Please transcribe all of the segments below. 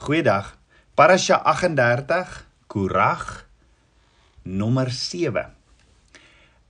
Goeiedag. Parasha 38, Korag nommer 7.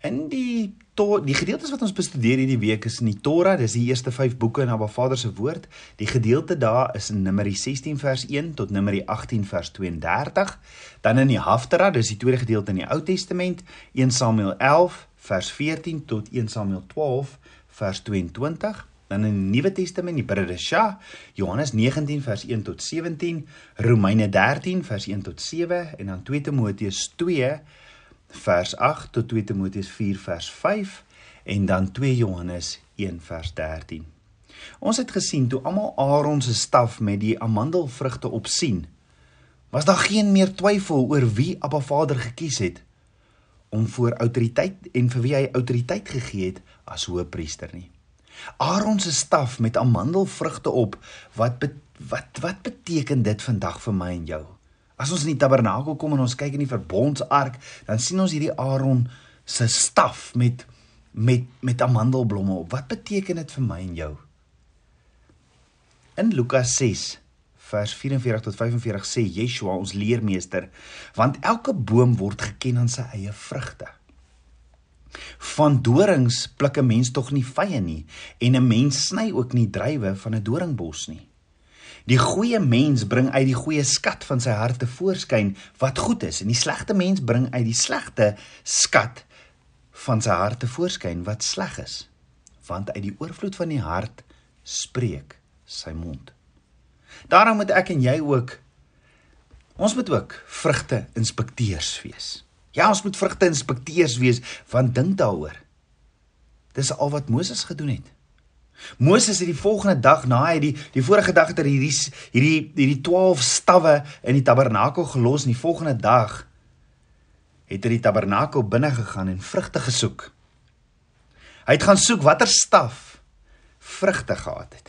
In die to die gedeeltes wat ons bestudeer hierdie week is in die Torah, dis die eerste 5 boeke in Abba Vader se woord. Die gedeelte daar is in Numeri 16 vers 1 tot Numeri 18 vers 32. Dan in die Haftarah, dis die tweede gedeelte in die Ou Testament, 1 Samuel 11 vers 14 tot 1 Samuel 12 vers 22 dan in die Nuwe Testament die Bridesha Johannes 19 vers 1 tot 17 Romeine 13 vers 1 tot 7 en dan 2 Timoteus 2 vers 8 tot 2 Timoteus 4 vers 5 en dan 2 Johannes 1 vers 13 Ons het gesien toe almal Aaron se staf met die amandelvrugte opsien was daar geen meer twyfel oor wie Abba Vader gekies het om voor autoriteit en vir wie hy autoriteit gegee het as hoëpriester nie Aaron se staf met amandelvrugte op. Wat be, wat wat beteken dit vandag vir my en jou? As ons in die tabernakel kom en ons kyk in die verbondsark, dan sien ons hierdie Aaron se staf met met met amandelblomme op. Wat beteken dit vir my en jou? In Lukas 6 vers 44 tot 45 sê Yeshua ons leermeester, want elke boom word geken aan sy eie vrugte. Van dorings pluk 'n mens tog nie vye nie en 'n mens sny ook nie druiwe van 'n doringbos nie. Die goeie mens bring uit die goeie skat van sy hart te voorskyn wat goed is en die slegte mens bring uit die slegte skat van sy hart te voorskyn wat sleg is. Want uit die oorvloed van die hart spreek sy mond. Daarom moet ek en jy ook ons moet ook vrugte inspekteurs wees. Ja, ons moet vrugte inspekteurs wees, want dink daaroor. Dis al wat Moses gedoen het. Moses het die volgende dag na hy die die vorige dag het hy hierdie hierdie hierdie 12 stawwe in die tabernakel gelos en die volgende dag het hy die tabernakel binne gegaan en vrugte gesoek. Hy het gaan soek watter staf vrugte gehad het.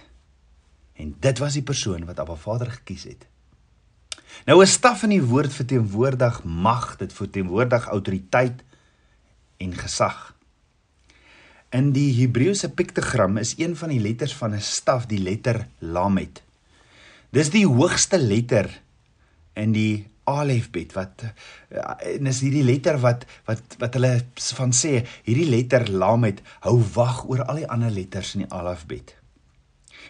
En dit was die persoon wat Abba Vader gekies het. Nou 'n staf in die woord verteenwoordig mag, dit verteenwoordig autoriteit en gesag. In die Hebreëse piktogram is een van die letters van 'n staf die letter Lamet. Dis die hoogste letter in die alefbet wat en is hierdie letter wat wat wat hulle van sê hierdie letter Lamet hou wag oor al die ander letters in die alefbet.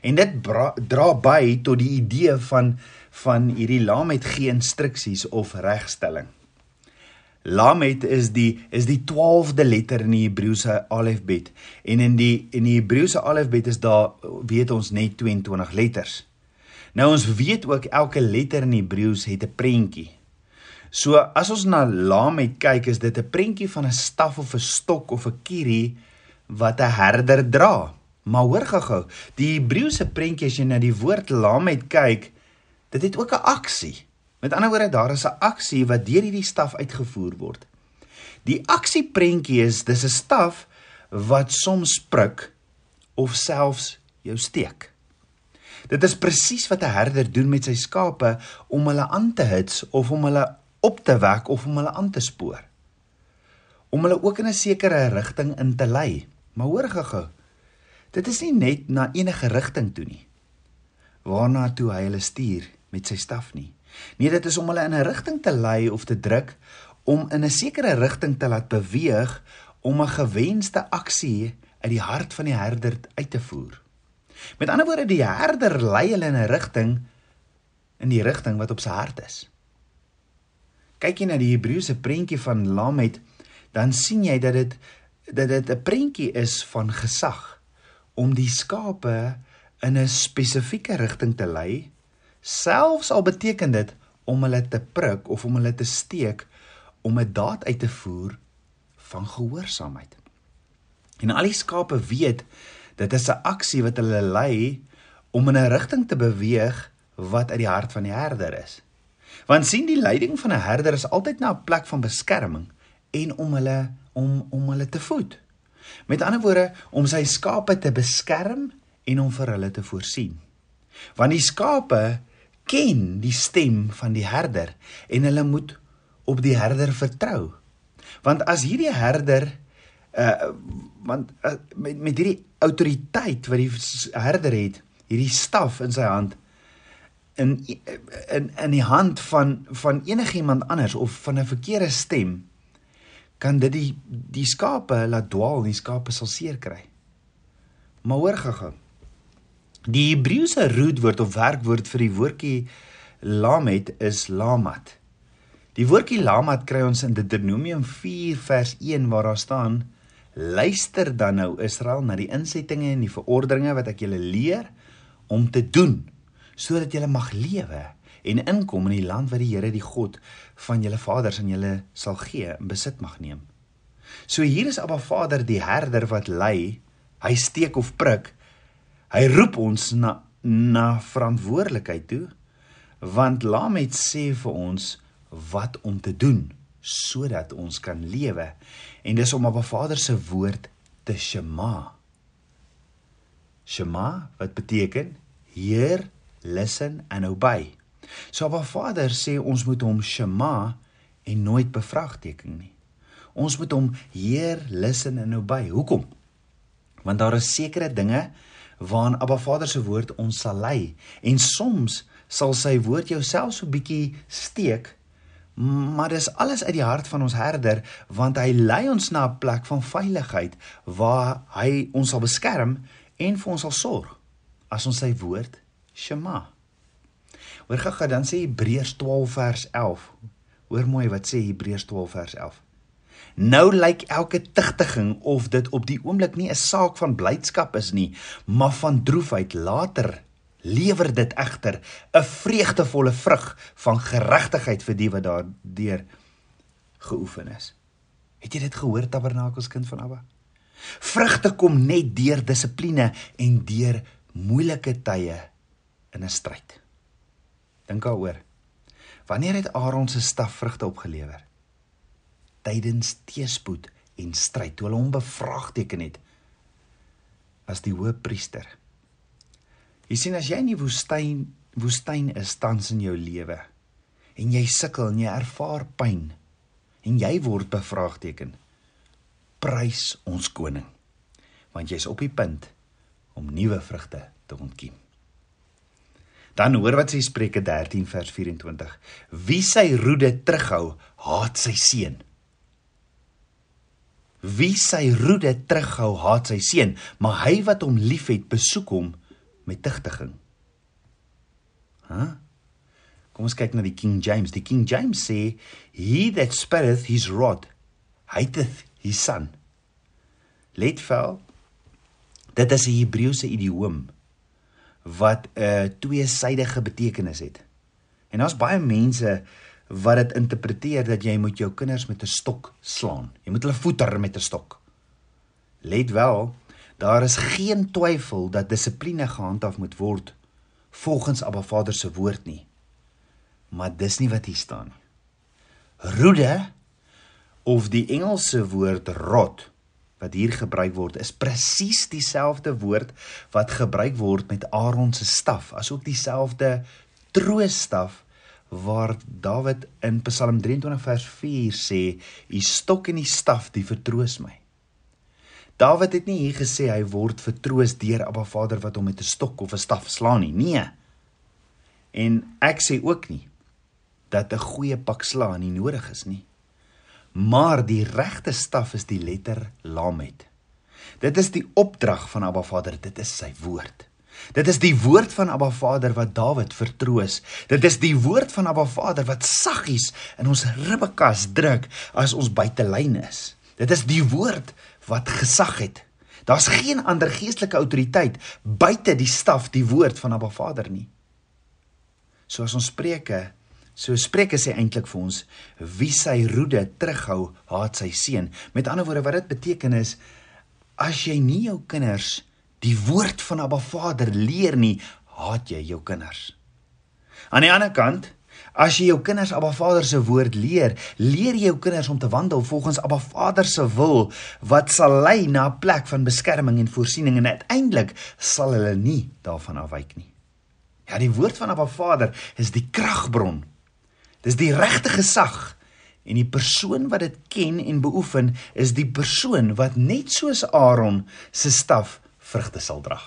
En dit bra, dra by tot die idee van van hierdie Lamet gee instruksies of regstelling. Lamet is die is die 12de letter in die Hebreëse alfabet en in die in die Hebreëse alfabet is daar weet ons net 22 letters. Nou ons weet ook elke letter in Hebreëus het 'n prentjie. So as ons na Lamet kyk is dit 'n prentjie van 'n staf of 'n stok of 'n kierie wat 'n herder dra. Maar hoor gou-gou, die Hebreëse prentjie as jy na die woord Lamet kyk, Dit het ook 'n aksie. Met ander woorde, daar is 'n aksie wat deur hierdie staf uitgevoer word. Die aksieprentjie is dis 'n staf wat soms prik of selfs jou steek. Dit is presies wat 'n herder doen met sy skape om hulle aan te hits of om hulle op te wek of om hulle aan te spoor. Om hulle ook in 'n sekere rigting in te lei. Maar hoor gou-gou. Dit is nie net na enige rigting toe nie. Waarna toe hy hulle stuur met sy staf nie. Nee, dit is om hulle in 'n rigting te lei of te druk om in 'n sekere rigting te laat beweeg om 'n gewenste aksie uit die hart van die herder uit te voer. Met ander woorde, die herder lei hulle in 'n rigting in die rigting wat op sy hart is. Kyk jy na die Hebreëse prentjie van Lamet, dan sien jy dat dit dat dit 'n prentjie is van gesag om die skape in 'n spesifieke rigting te lei Selfs al beteken dit om hulle te prik of om hulle te steek om 'n daad uit te voer van gehoorsaamheid. En al die skape weet dit is 'n aksie wat hulle lei om in 'n rigting te beweeg wat uit die hart van die herder is. Want sien die leiding van 'n herder is altyd na 'n plek van beskerming en om hulle om om hulle te voed. Met ander woorde om sy skape te beskerm en om vir hulle te voorsien. Want die skape ken die stem van die herder en hulle moet op die herder vertrou. Want as hierdie herder uh want uh, met met hierdie autoriteit wat die herder het, hierdie staf in sy hand, in in in die hand van van enigiemand anders of van 'n verkeerde stem kan dit die die skape laat dwaal, die skape sal seer kry. Maar hoor gaga. Die Hebreëse roetwoord of werkwoord vir die woordjie lamet is lamat. Die woordjie lamat kry ons in Deuteronomium 4 vers 1 waar daar staan: Luister dan nou Israel na die insettinge en die verordeninge wat ek julle leer om te doen sodat julle mag lewe en inkom in die land wat die Here die God van julle vaders aan julle sal gee en besit mag neem. So hier is Abba Vader die herder wat lei, hy steek of prik. Hy roep ons na na verantwoordelikheid toe want Lamet sê vir ons wat om te doen sodat ons kan lewe en dis om op 'n Vader se woord te shema. Shema wat beteken hear, listen and obey. So op 'n Vader sê ons moet hom shema en nooit bevraagteken nie. Ons moet hom hear, listen and obey. Hoekom? Want daar is sekere dinge waaraan Abba Vader se woord ons sal lei en soms sal sy woord jou self so bietjie steek Maar dis alles uit die hart van ons herder want hy lei ons na 'n plek van veiligheid waar hy ons sal beskerm en vir ons sal sorg as ons sy woord Shema. Hoor gaga dan sê Hebreërs 12 vers 11. Hoor mooi wat sê Hebreërs 12 vers 11. Nou lyk elke tigtiging of dit op die oomblik nie 'n saak van blydskap is nie, maar van droefheid later lewer dit egter 'n vreugdevolle vrug van geregtigheid vir die wat daardeur geoefen is. Het jy dit gehoor Tabernakels kind van Abba? Vrugte kom net deur dissipline en deur moeilike tye in 'n stryd. Dink daaroor. Wanneer het Aaron se staf vrugte opgelewer? Tydens teëspoed en stryd toe hulle hom bevraagteken het as die hoëpriester. Jy sien as jy in die woestyn woestyn is tans in jou lewe en jy sukkel en jy ervaar pyn en jy word bevraagteken. Prys ons koning. Want jy's op die punt om nuwe vrugte te ontkiem. Dan hoor wat sê Spreuke 13 vers 24. Wie sy roede terughou, haat sy seun. Wie sy roede terughou, haat sy seun, maar hy wat hom liefhet, besoek hom met tigtiging. Hæ? Huh? Kom ons kyk na die King James. Die King James sê he that spareth his rod hateth his son. Let wel dit is 'n Hebreëse idioom wat 'n uh, tweesydige betekenis het. En daar's baie mense wat dit interpreteer dat jy moet jou kinders met 'n stok slaan. Jy moet hulle voeter met 'n stok. Let wel, Daar is geen twyfel dat dissipline gehandhaaf moet word volgens Abba Vader se woord nie. Maar dis nie wat hier staan nie. Roede of die Engelse woord rod wat hier gebruik word is presies dieselfde woord wat gebruik word met Aaron se staf, asook dieselfde troosstaf waar Dawid in Psalm 23 vers 4 sê: "U stok en u staf, die vertroos my." Dawid het nie hier gesê hy word vertroos deur Abba Vader wat hom met 'n stok of 'n staf slaan nie. Nee. En ek sê ook nie dat 'n goeie pak slaan nie nodig is nie. Maar die regte staf is die letter Lamet. Dit is die opdrag van Abba Vader, dit is sy woord. Dit is die woord van Abba Vader wat Dawid vertroos. Dit is die woord van Abba Vader wat saggies in ons ribbekas druk as ons buite lyn is. Dit is die woord wat gesag het. Daar's geen ander geestelike autoriteit buite die staf, die woord van Abba Vader nie. So as ons Spreuke, so Spreuke sê eintlik vir ons, wie sy roede terughou, haat sy seun. Met ander woorde wat dit beteken is as jy nie jou kinders die woord van Abba Vader leer nie, haat jy jou kinders. Aan die ander kant As jy jou kinders Abba Vader se woord leer, leer jy jou kinders om te wandel volgens Abba Vader se wil wat sal lei na 'n plek van beskerming en voorsiening en uiteindelik sal hulle nie daarvan afwyk nie. Ja, die woord van Abba Vader is die kragbron. Dis die regte gesag en die persoon wat dit ken en beoefen is die persoon wat net soos Aaron se staf vrugte sal dra.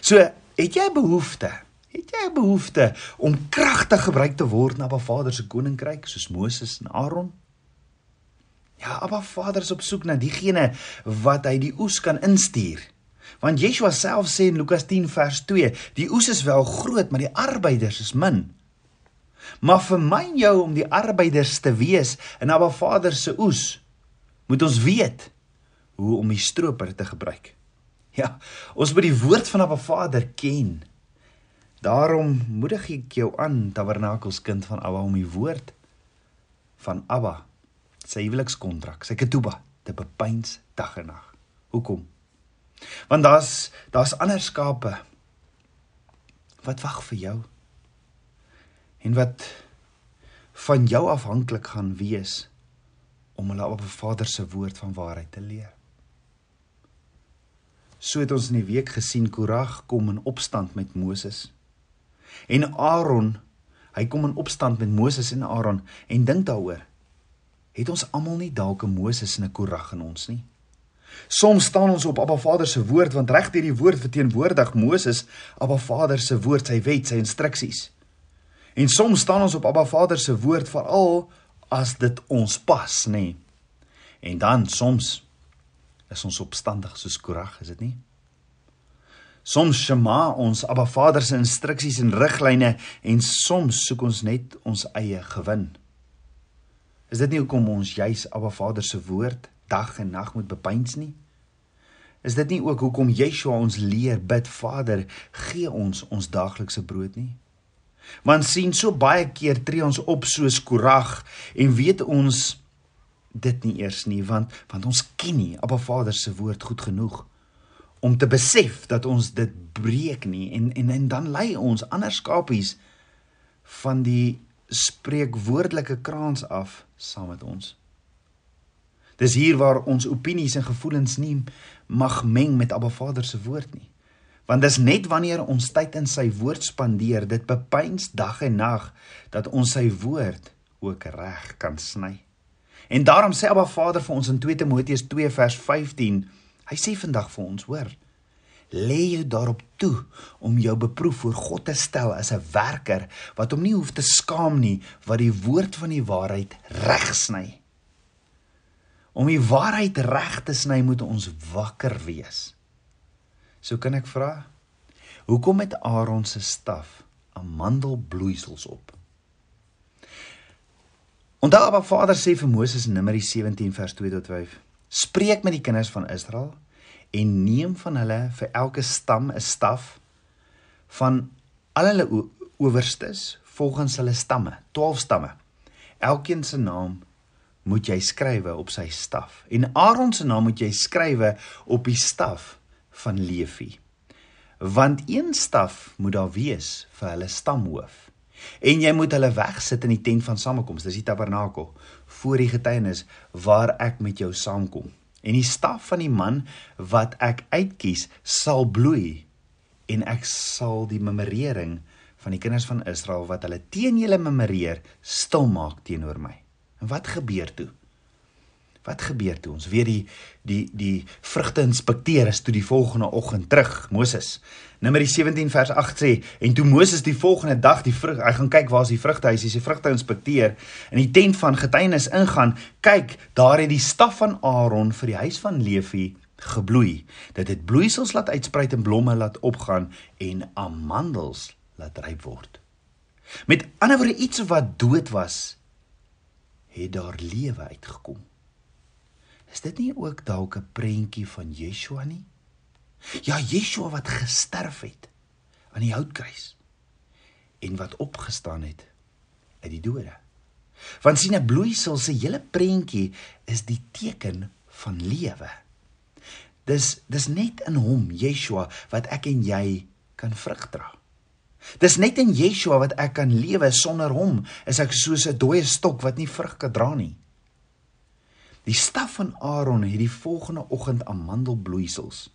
So, het jy behoefte Het jy 'n behoefte om kragtig gebruik te word na Abba Vader se koninkryk soos Moses en Aaron? Ja, Abba Vader is op soek na diegene wat hy die oes kan instuur. Want Yeshua self sê in Lukas 10 vers 2, die oes is wel groot, maar die arbeiders is min. Maar vir my en jou om die arbeiders te wees in Abba Vader se oes, moet ons weet hoe om die stroper te gebruik. Ja, ons moet die woord van Abba Vader ken. Daarom moedig ek jou aan, Tabernakelskind van Abba om die woord van Abba, sy huwelikskontrak, sy ketuba te bepeins dag en nag. Hoekom? Want daar's daar's ander skape wat wag vir jou. En wat van jou afhanklik gaan wees om hulle op 'n Vader se woord van waarheid te leer. So het ons in die week gesien Korag kom in opstand met Moses. En Aaron, hy kom in opstand met Moses en Aaron en dink daaroor. Het ons almal nie dalk 'n Moses en 'n Korag in ons nie? Soms staan ons op Abba Vader se woord want reg deur die woord verteenwoordig Moses Abba Vader se woord, sy wet, sy instruksies. En soms staan ons op Abba Vader se woord veral as dit ons pas, nê. Nee. En dan soms is ons opstandig soos Korag, is dit nie? Soms shema ons Abba Vader se instruksies en riglyne en soms soek ons net ons eie gewin. Is dit nie hoekom ons juis Abba Vader se woord dag en nag moet bepeins nie? Is dit nie ook hoekom Yeshua ons leer bid Vader, gee ons ons daaglikse brood nie? Want sien so baie keer tree ons op soos Korag en weet ons dit nie eers nie want want ons ken nie Abba Vader se woord goed genoeg om te besef dat ons dit breek nie en en en dan lei ons ander skapies van die spreekwoordelike kraans af saam met ons. Dis hier waar ons opinies en gevoelens nie mag meng met Abba Vader se woord nie. Want dis net wanneer ons tyd in sy woord spandeer, dit bepeins dag en nag dat ons sy woord ook reg kan sny. En daarom sê Abba Vader vir ons in 2 Timoteus 2 vers 15, hy sê vandag vir ons, hoor, lê jy daarop toe om jou beproef voor God te stel as 'n werker wat hom nie hoef te skaam nie, wat die woord van die waarheid reg sny. Om die waarheid reg te sny moet ons wakker wees. So kan ek vra, hoekom het Aaron se staf amandelbloeisels op? Onthou Abba Vader sê vir Moses in Numeri 17 vers 2 tot 5: Spreek met die kinders van Israel en neem van hulle vir elke stam 'n staf van al hulle owerstes volgens hulle stamme, 12 stamme. Elkeen se naam moet jy skrywe op sy staf en Aaron se naam moet jy skrywe op die staf van Levi. Want een staf moet daar wees vir hulle stamhoof. En jy moet hulle wegsit in die tent van samekoms, dis die tabernakel, voor die getuienis waar ek met jou saamkom. En die staf van die man wat ek uitkies sal bloei en ek sal die memorering van die kinders van Israel wat hulle teen julle memoreer stil maak teenoor my. En wat gebeur toe? Wat gebeur toe? Ons weet die die die vrugte inspekteer is toe die volgende oggend terug. Moses. Numeri 17 vers 8 sê en toe Moses die volgende dag die vrug hy gaan kyk waar is die vrugtehuis, hy sê vrugte inspekteer in die tent van getuienis ingaan, kyk, daar het die staf van Aaron vir die huis van Levi gebloei. Dit het bloeisels laat uitspruit en blomme laat opgaan en amandels laat ryp word. Met ander woorde iets wat dood was, het daar lewe uitgekom. Is dit nie ook dalk 'n prentjie van Yeshua nie? Ja, Yeshua wat gesterf het aan die houtkruis en wat opgestaan het uit die dode. Want sien 'n bloeisel se hele prentjie is die teken van lewe. Dis dis net in hom, Yeshua, wat ek en jy kan vrug dra. Dis net in Yeshua wat ek kan lewe sonder hom, is ek soos 'n dooie stok wat nie vrug kan dra nie. Die staf van Aaron het die volgende oggend amandelbloeisels.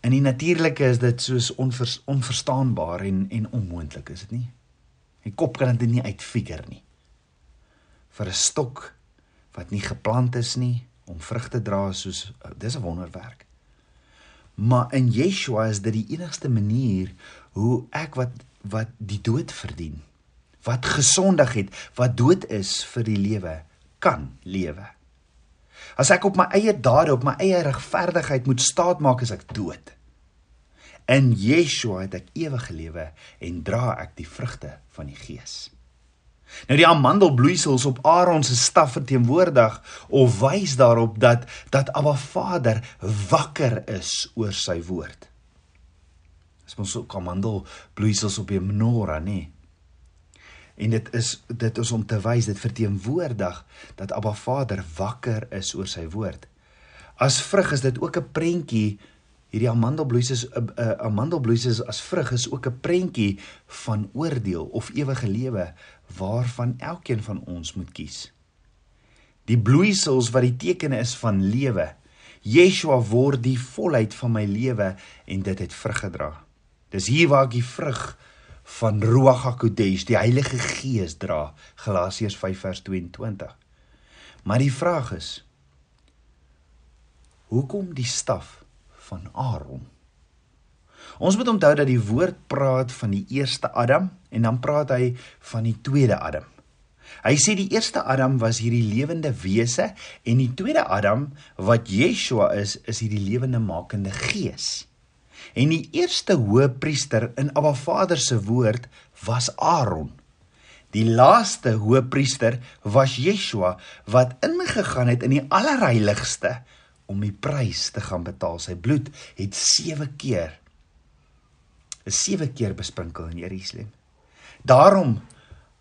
In die natuurlike is dit soos onvers, onverstaanbaar en en onmoontlik, is dit nie? Die kop kan dit nie uitfigure nie. Vir 'n stok wat nie geplant is nie om vrugte dra soos dis 'n wonderwerk. Maar in Yeshua is dit die enigste manier hoe ek wat wat die dood verdien, wat gesondig het, wat dood is vir die lewe, kan lewe. As ek op my eie dade, op my eie regverdigheid moet staatmaak, is ek dood. In Yeshua het ek ewige lewe en dra ek die vrugte van die Gees. Nou die amandelbloeisels op Aaron se staf verteenwoordig of wys daarop dat dat Abba Vader wakker is oor sy woord. Dis mos ook amandelbloeisels op die menorah, nê? En dit is dit is om te wys dit verteenwoordig dat Abba Vader wakker is oor sy woord. As vrug is dit ook 'n prentjie hierdie amandelbloeisels 'n uh, uh, amandelbloeisels as vrug is ook 'n prentjie van oordeel of ewige lewe waarvan elkeen van ons moet kies. Die bloeisels wat die tekene is van lewe. Yeshua word die volheid van my lewe en dit het vrug gedra. Dis hier waar ek die vrug van Ruach HaKodesh, die Heilige Gees dra, Galasiërs 5 vers 22. Maar die vraag is: Hoekom die staf van Aaron? Ons moet onthou dat die woord praat van die eerste Adam en dan praat hy van die tweede Adam. Hy sê die eerste Adam was hierdie lewende wese en die tweede Adam wat Yeshua is, is hierdie lewende makende gees. En die eerste hoëpriester in Abba Vader se woord was Aaron. Die laaste hoëpriester was Yeshua wat ingegaan het in die allerheiligste om die prys te gaan betaal. Sy bloed het 7 keer is sewe keer besprinkel in Jerusalem. Daarom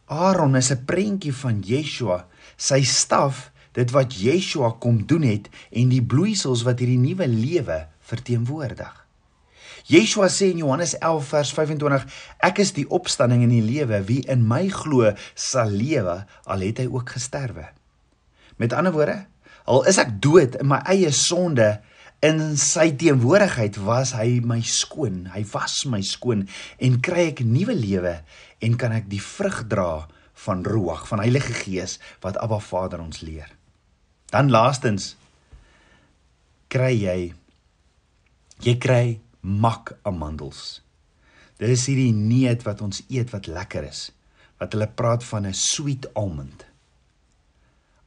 Aaron is 'n prentjie van Yeshua, sy staf, dit wat Yeshua kom doen het en die bloeisels wat hierdie nuwe lewe verteenwoordig. Yeshua sê in Johannes 11 vers 25: Ek is die opstanding en die lewe, wie in my glo sal lewe al het hy ook gesterwe. Met ander woorde, al is ek dood in my eie sonde, in sy teenwoordigheid was hy my skoon. Hy was my skoon en kry ek nuwe lewe en kan ek die vrug dra van Ruach, van Heilige Gees wat Abba Vader ons leer. Dan laastens kry jy jy kry mak amandels. Dis hierdie neut wat ons eet wat lekker is. Wat hulle praat van 'n sweet almond.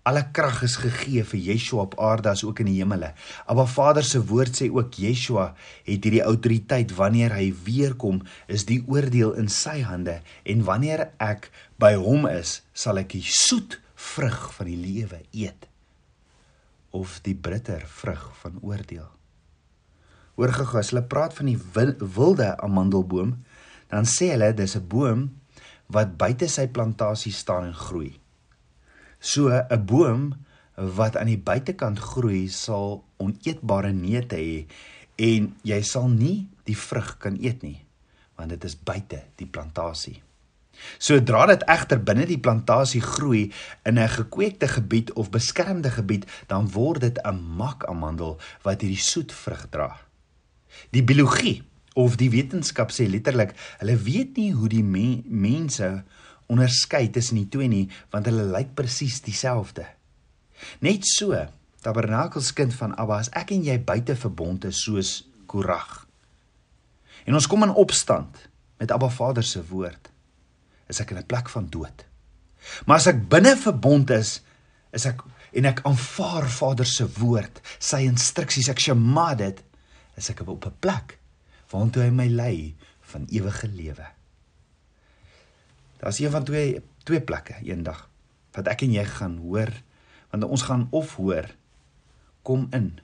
Alle krag is gegee vir Yeshua op aarde as ook in die hemele. Maar Vader se woord sê ook Yeshua het hierdie autoriteit wanneer hy weer kom, is die oordeel in sy hande en wanneer ek by hom is, sal ek die soet vrug van die lewe eet of die bitter vrug van oordeel. Oorgegaan, as hulle praat van die wilde amandelboom, dan sê hulle dis 'n boom wat buite sy plantasie staan en groei. So 'n boom wat aan die buitekant groei sal oneetbare neute hê en jy sal nie die vrug kan eet nie want dit is buite die plantasie. Sodra dit egter binne die plantasie groei in 'n gekweekte gebied of beskermde gebied, dan word dit 'n makamandel wat hierdie soet vrug dra. Die biologie of die wetenskap sê letterlik, hulle weet nie hoe die me mense onderskei tussen die twee nie want hulle lyk presies dieselfde. Net so, tabernakelskind van Abba, as ek en jy buite verbond is soos Korag. En ons kom in opstand met Abba Vader se woord, is ek in 'n plek van dood. Maar as ek binne verbond is, is ek en ek aanvaar Vader se woord, sy instruksies, ek shema dit, is ek op 'n plek waartoe hy my lei van ewige lewe. Daar's een van twee twee plekke eendag wat ek en jy gaan hoor want ons gaan of hoor kom in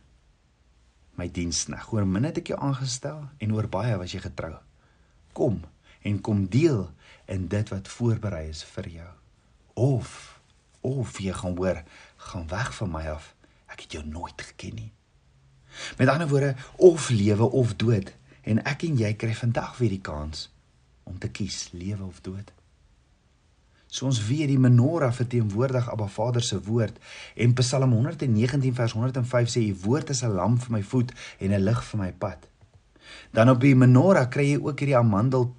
my diensnag. Oor min het ek jou aangestel en oor baie was jy getrou. Kom en kom deel in dit wat voorberei is vir jou. Of of jy gaan hoor, gaan weg van my af. Ek het jou nooit geken nie. Met ander woorde, of lewe of dood en ek en jy kry vandag weer die kans om te kies lewe of dood. So ons weet die menorah verteenwoordig Abba Vader se woord en Psalm 119 vers 105 sê u woord is 'n lamp vir my voet en 'n lig vir my pad. Dan op die menorah kry jy ook hierdie amandel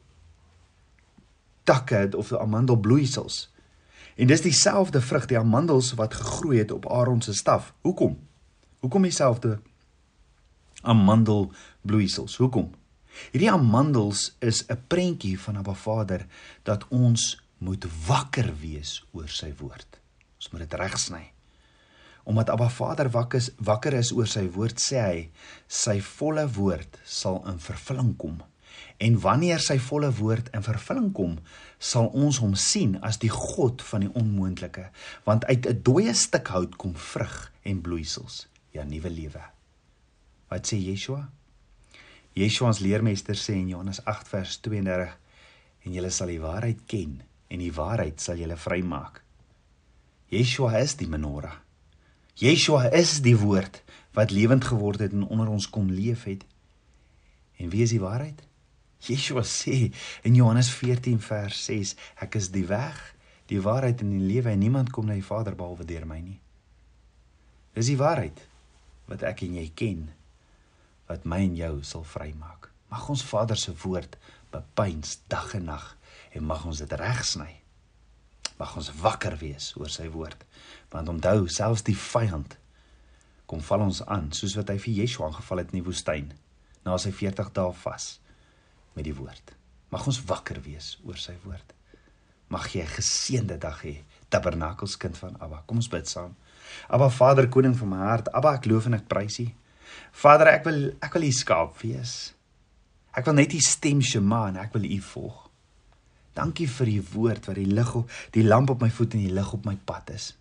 takke of amandelbloeisels. En dis dieselfde vrug, die amandels wat gegroei het op Aaron se staf. Hoekom? Hoekom dieselfde amandel bloeisels. Hoekom? Hierdie amandels is 'n prentjie van Abba Vader dat ons moet wakker wees oor sy woord. Ons moet dit regsny. Omdat Abba Vader wakker is, wakker is oor sy woord, sê hy, sy volle woord sal in vervulling kom. En wanneer sy volle woord in vervulling kom, sal ons hom sien as die God van die onmoontlike, want uit 'n dooie stuk hout kom vrug en bloeisels, ja nuwe lewe. Wat sê Yeshua? Yeshua ons leermeester sê in Johannes 8 vers 32 en julle sal die waarheid ken en die waarheid sal julle vrymaak. Yeshua is die menorah. Yeshua is die woord wat lewend geword het en onder ons kom leef het. En wie is die waarheid? Yeshua sê in Johannes 14 vers 6 ek is die weg, die waarheid en die lewe en niemand kom na die Vader behalwe deur my nie. Dis die waarheid wat ek en jy ken wat my en jou sal vrymaak. Mag ons Vader se woord bepeins dag en nag en mag ons dit regsny. Mag ons wakker wees oor sy woord. Want onthou, selfs die vyand kom val ons aan soos wat hy vir Yeshua aangeval het in die woestyn na sy 40 dae vas met die woord. Mag ons wakker wees oor sy woord. Mag jy 'n geseënde dag hê, tabernakelskind van Abba. Kom ons bid saam. Abba Vader, koning van my hart, Abba, ek loof en ek prys U. Vader, ek wil ek wil u skaap wees. Ek wil net u stem Shema en ek wil u volg. Dankie vir u woord wat die lig op die lamp op my voet en die lig op my pad is.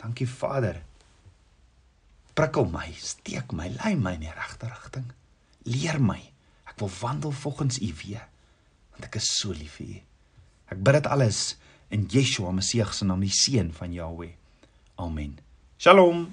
Dankie Vader. Prikkel my, steek my, lei my in die regte rigting. Leer my. Ek wil wandel volgens u weë want ek is so lief vir u. Ek bid dit alles in Yeshua Messie se naam, die seun van Jahweh. Amen. Shalom.